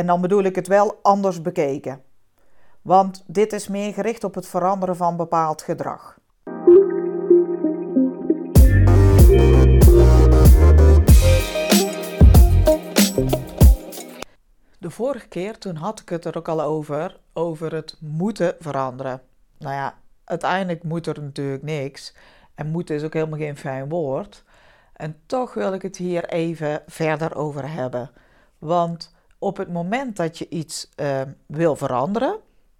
En dan bedoel ik het wel anders bekeken. Want dit is meer gericht op het veranderen van bepaald gedrag. De vorige keer toen had ik het er ook al over, over het moeten veranderen. Nou ja, uiteindelijk moet er natuurlijk niks. En moeten is ook helemaal geen fijn woord. En toch wil ik het hier even verder over hebben. Want op het moment dat je iets uh, wil veranderen,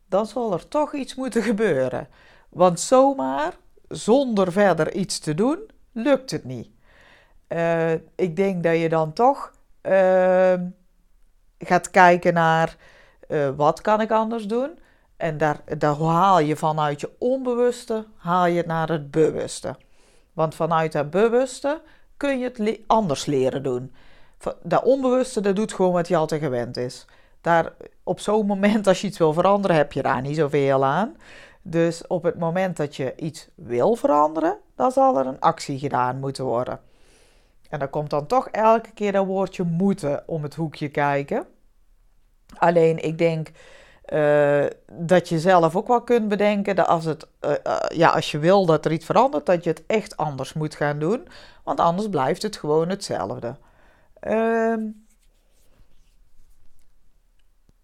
dan zal er toch iets moeten gebeuren. Want zomaar, zonder verder iets te doen, lukt het niet. Uh, ik denk dat je dan toch uh, gaat kijken naar wat kan ik anders doen. En daar, daar haal je vanuit je onbewuste, haal je naar het bewuste. Want vanuit het bewuste kun je het anders leren doen. Dat onbewuste, dat doet gewoon wat je altijd gewend is. Daar, op zo'n moment, als je iets wil veranderen, heb je daar niet zoveel aan. Dus op het moment dat je iets wil veranderen, dan zal er een actie gedaan moeten worden. En dan komt dan toch elke keer dat woordje moeten om het hoekje kijken. Alleen ik denk uh, dat je zelf ook wel kunt bedenken dat als, het, uh, uh, ja, als je wil dat er iets verandert, dat je het echt anders moet gaan doen. Want anders blijft het gewoon hetzelfde. Ehm,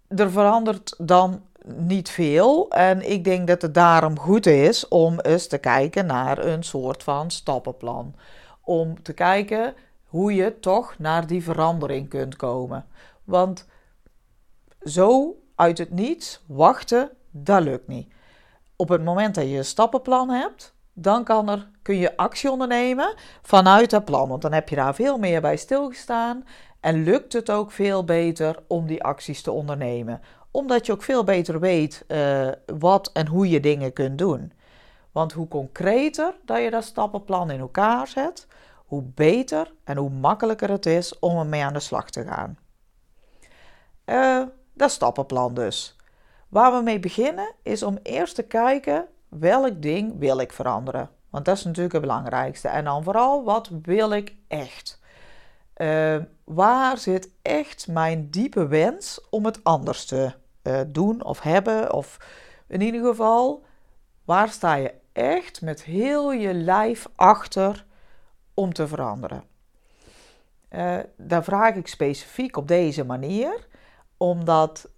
er verandert dan niet veel. En ik denk dat het daarom goed is om eens te kijken naar een soort van stappenplan. Om te kijken hoe je toch naar die verandering kunt komen. Want zo uit het niets wachten, dat lukt niet. Op het moment dat je een stappenplan hebt, dan kan er, kun je actie ondernemen vanuit dat plan. Want dan heb je daar veel meer bij stilgestaan en lukt het ook veel beter om die acties te ondernemen. Omdat je ook veel beter weet uh, wat en hoe je dingen kunt doen. Want hoe concreter dat je dat stappenplan in elkaar zet, hoe beter en hoe makkelijker het is om ermee aan de slag te gaan. Uh, dat stappenplan dus. Waar we mee beginnen is om eerst te kijken welk ding wil ik veranderen. Want dat is natuurlijk het belangrijkste. En dan vooral wat wil ik echt. Uh, waar zit echt mijn diepe wens om het anders te uh, doen of hebben? Of in ieder geval, waar sta je echt met heel je lijf achter om te veranderen? Uh, daar vraag ik specifiek op deze manier omdat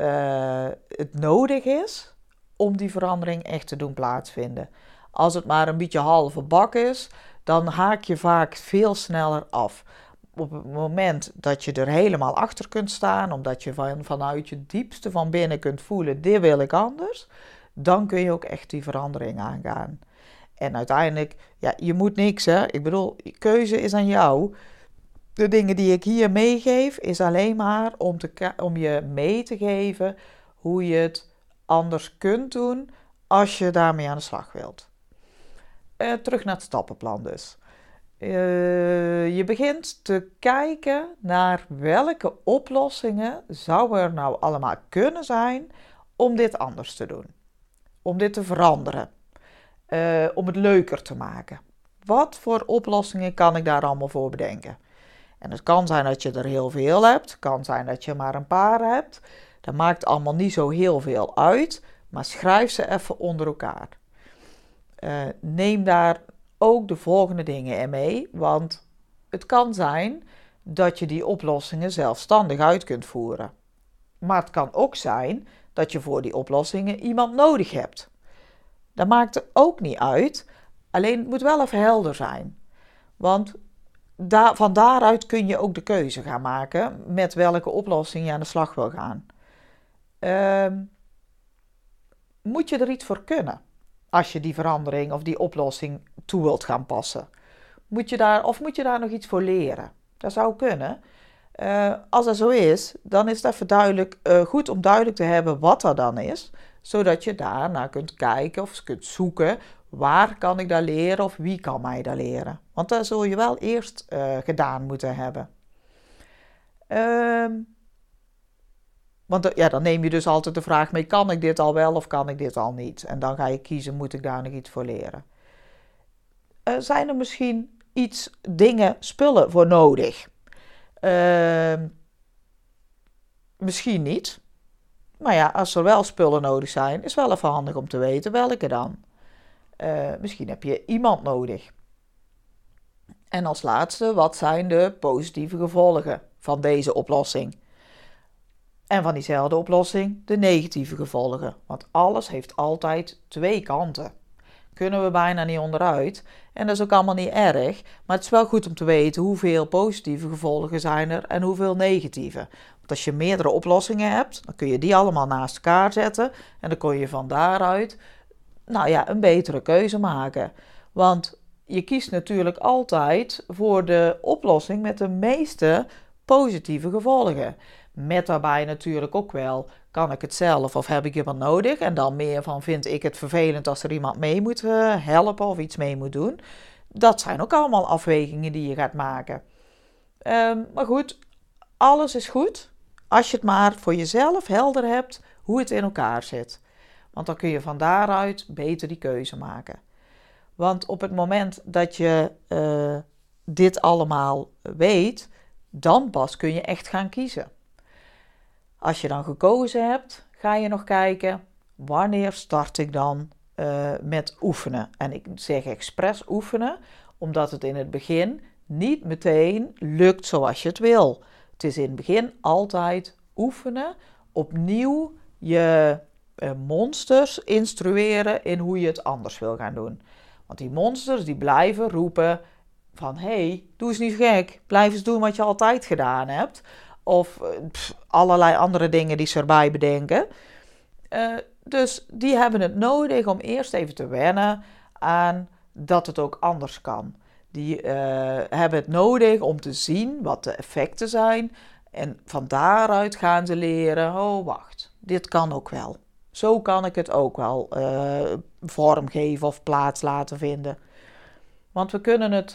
het nodig is om die verandering echt te doen plaatsvinden. Als het maar een beetje halve bak is, dan haak je vaak veel sneller af. Op het moment dat je er helemaal achter kunt staan, omdat je van, vanuit je diepste van binnen kunt voelen: dit wil ik anders, dan kun je ook echt die verandering aangaan. En uiteindelijk, ja, je moet niks hè. Ik bedoel, keuze is aan jou de dingen die ik hier meegeef, is alleen maar om, te, om je mee te geven hoe je het anders kunt doen als je daarmee aan de slag wilt. Uh, terug naar het stappenplan dus. Uh, je begint te kijken naar welke oplossingen zou er nou allemaal kunnen zijn om dit anders te doen. Om dit te veranderen. Uh, om het leuker te maken. Wat voor oplossingen kan ik daar allemaal voor bedenken? En het kan zijn dat je er heel veel hebt, kan zijn dat je maar een paar hebt. Dat maakt allemaal niet zo heel veel uit, maar schrijf ze even onder elkaar. Uh, neem daar ook de volgende dingen in mee, want het kan zijn dat je die oplossingen zelfstandig uit kunt voeren. Maar het kan ook zijn dat je voor die oplossingen iemand nodig hebt. Dat maakt ook niet uit, alleen het moet wel even helder zijn. Want van daaruit kun je ook de keuze gaan maken met welke oplossing je aan de slag wil gaan. Uh, moet je er iets voor kunnen als je die verandering of die oplossing toe wilt gaan passen? Moet je daar, of moet je daar nog iets voor leren? Dat zou kunnen. Uh, als dat zo is, dan is het even uh, goed om duidelijk te hebben wat dat dan is, zodat je daarna kunt kijken of kunt zoeken waar kan ik dat leren of wie kan mij dat leren. Want dat zul je wel eerst uh, gedaan moeten hebben. Ehm want ja, dan neem je dus altijd de vraag mee: kan ik dit al wel of kan ik dit al niet? En dan ga je kiezen: moet ik daar nog iets voor leren? Uh, zijn er misschien iets, dingen, spullen voor nodig? Uh, misschien niet. Maar ja, als er wel spullen nodig zijn, is wel even handig om te weten welke dan. Uh, misschien heb je iemand nodig. En als laatste, wat zijn de positieve gevolgen van deze oplossing? En van diezelfde oplossing de negatieve gevolgen. Want alles heeft altijd twee kanten. Kunnen we bijna niet onderuit. En dat is ook allemaal niet erg. Maar het is wel goed om te weten hoeveel positieve gevolgen zijn er en hoeveel negatieve. Want als je meerdere oplossingen hebt, dan kun je die allemaal naast elkaar zetten. En dan kun je van daaruit nou ja, een betere keuze maken. Want je kiest natuurlijk altijd voor de oplossing met de meeste positieve gevolgen. Met daarbij natuurlijk ook wel, kan ik het zelf of heb ik iemand nodig? En dan meer van, vind ik het vervelend als er iemand mee moet eh, helpen of iets mee moet doen? Dat zijn ook allemaal afwegingen die je gaat maken. Ehm, maar goed, alles is goed als je het maar voor jezelf helder hebt hoe het in elkaar zit. Want dan kun je van daaruit beter die keuze maken. Want op het moment dat je uh, dit allemaal weet, dan pas kun je echt gaan kiezen. Als je dan gekozen hebt, ga je nog kijken wanneer start ik dan uh, met oefenen. En ik zeg expres oefenen, omdat het in het begin niet meteen lukt zoals je het wil. Het is in het begin altijd oefenen, opnieuw je uh, monsters instrueren in hoe je het anders wil gaan doen. Want die monsters die blijven roepen van hé, hey, doe eens niet gek, blijf eens doen wat je altijd gedaan hebt. Of eh, allerlei andere dingen die ze erbij bedenken. Uh, dus die hebben het nodig om eerst even te wennen aan dat het ook anders kan. Die uh, hebben het nodig om te zien wat de effecten zijn. En van daaruit gaan ze leren: oh wacht, dit kan ook wel. Zo kan ik het ook wel uh, vormgeven of plaats laten vinden. Want we kunnen het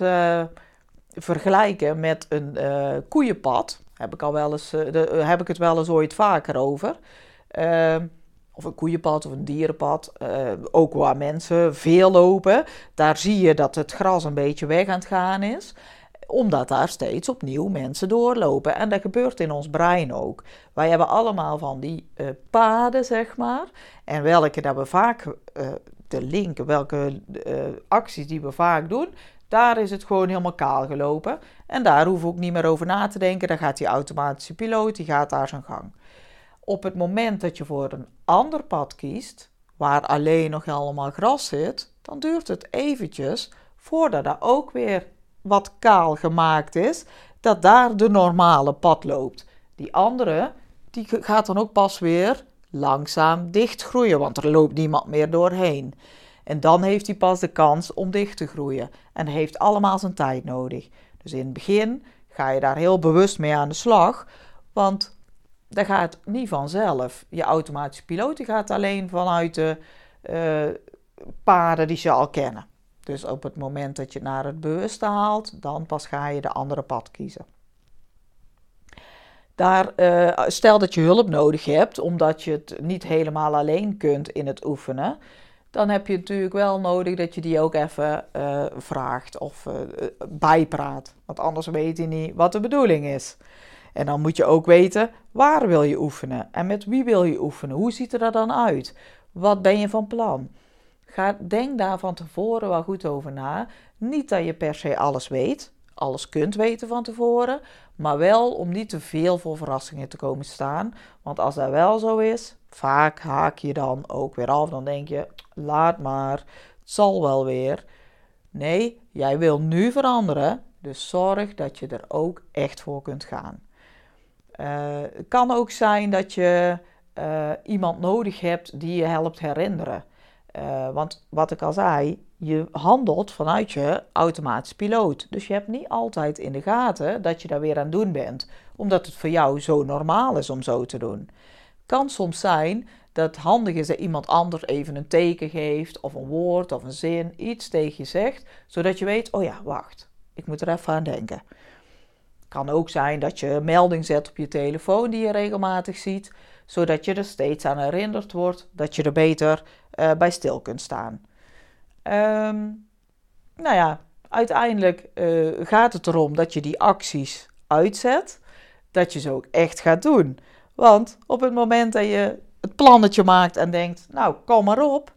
vergelijken met een koeienpad. Heb ik, al wel eens, uh, de, heb ik het wel eens ooit vaker over. Uh, of een koeienpad of een dierenpad. Uh, ook waar mensen veel lopen. Daar zie je dat het gras een beetje weg aan het gaan is omdat daar steeds opnieuw mensen doorlopen. En dat gebeurt in ons brein ook. Wij hebben allemaal van die paden, zeg maar. En welke dat we vaak, uh, de link, welke acties die we vaak doen, daar is het gewoon helemaal kaal gelopen. En daar hoeven we ook niet meer over na te denken. Dan gaat die automatische piloot, die gaat daar zijn gang. Op het moment dat je voor een ander pad kiest, waar alleen nog allemaal gras zit, dan duurt het eventjes voordat er ook weer wat kaal gemaakt is, dat daar de normale pad loopt. Die andere, die gaat dan ook pas weer langzaam dichtgroeien, want er loopt niemand meer doorheen. En dan heeft hij pas de kans om dicht te groeien. En heeft allemaal zijn tijd nodig. Dus in het begin ga je daar heel bewust mee aan de slag. Want dat gaat niet vanzelf. Je automatische piloot gaat alleen vanuit de uh, paden die ze al kennen. Dus op het moment dat je naar het bewuste haalt, dan pas ga je de andere pad kiezen. Daar, uh, stel dat je hulp nodig hebt, omdat je het niet helemaal alleen kunt in het oefenen dan heb je natuurlijk wel nodig dat je die ook even uh, vraagt of uh, bijpraat. Want anders weet je niet wat de bedoeling is. En dan moet je ook weten waar wil je oefenen en met wie wil je oefenen. Hoe ziet er dan uit? Wat ben je van plan? Ga, denk daar van tevoren wel goed over na. Niet dat je per se alles weet, alles kunt weten van tevoren, maar wel om niet te veel voor verrassingen te komen staan. Want als dat wel zo is, vaak haak je dan ook weer af. Dan denk je, laat maar, het zal wel weer. Nee, jij wil nu veranderen, dus zorg dat je er ook echt voor kunt gaan. Uh, het kan ook zijn dat je uh, iemand nodig hebt die je helpt herinneren. Uh, want wat ik al zei, je handelt vanuit je automatische piloot. Dus je hebt niet altijd in de gaten dat je daar weer aan het doen bent, omdat het voor jou zo normaal is om zo te doen. Kan soms zijn dat het handig is dat iemand anders even een teken geeft, of een woord of een zin, iets tegen je zegt, zodat je weet: oh ja, wacht, ik moet er even aan denken. Kan ook zijn dat je een melding zet op je telefoon die je regelmatig ziet, zodat je er steeds aan herinnerd wordt dat je er beter uh, bij stil kunt staan. Um, nou ja, uiteindelijk uh, gaat het erom dat je die acties uitzet, dat je ze ook echt gaat doen. Want op het moment dat je het plannetje maakt en denkt, nou kom maar op,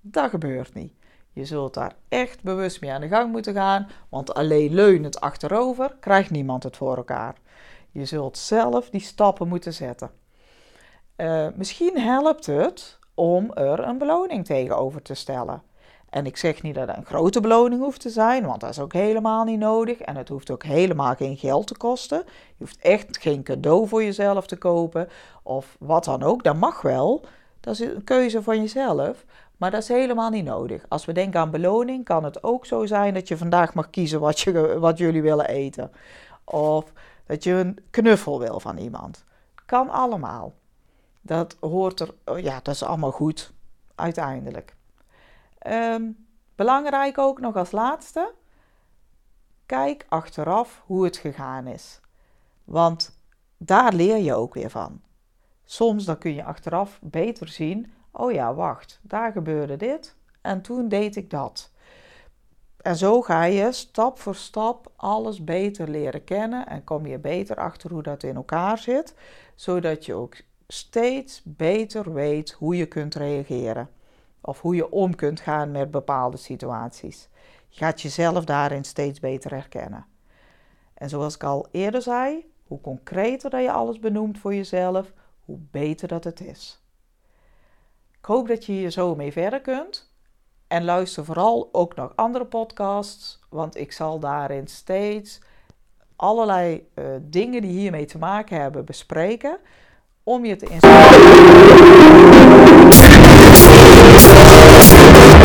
dat gebeurt niet. Je zult daar echt bewust mee aan de gang moeten gaan, want alleen leunend achterover krijgt niemand het voor elkaar. Je zult zelf die stappen moeten zetten. Uh, misschien helpt het om er een beloning tegenover te stellen. En ik zeg niet dat het een grote beloning hoeft te zijn, want dat is ook helemaal niet nodig. En het hoeft ook helemaal geen geld te kosten. Je hoeft echt geen cadeau voor jezelf te kopen of wat dan ook. Dat mag wel. Dat is een keuze van jezelf. Maar dat is helemaal niet nodig. Als we denken aan beloning, kan het ook zo zijn dat je vandaag mag kiezen wat, je, wat jullie willen eten. Of dat je een knuffel wil van iemand. Kan allemaal. Dat hoort er, oh ja, dat is allemaal goed, uiteindelijk. Um, belangrijk ook nog als laatste, kijk achteraf hoe het gegaan is. Want daar leer je ook weer van. Soms dan kun je achteraf beter zien, oh ja, wacht, daar gebeurde dit en toen deed ik dat. En zo ga je stap voor stap alles beter leren kennen en kom je beter achter hoe dat in elkaar zit, zodat je ook steeds beter weet hoe je kunt reageren of hoe je om kunt gaan met bepaalde situaties. Je gaat jezelf daarin steeds beter herkennen. En zoals ik al eerder zei, hoe concreter dat je alles benoemt voor jezelf, hoe beter dat het is. Ik hoop dat je hier zo mee verder kunt. En luister vooral ook nog andere podcasts, want ik zal daarin steeds allerlei uh, dingen die hiermee te maken hebben bespreken om je te inspireren.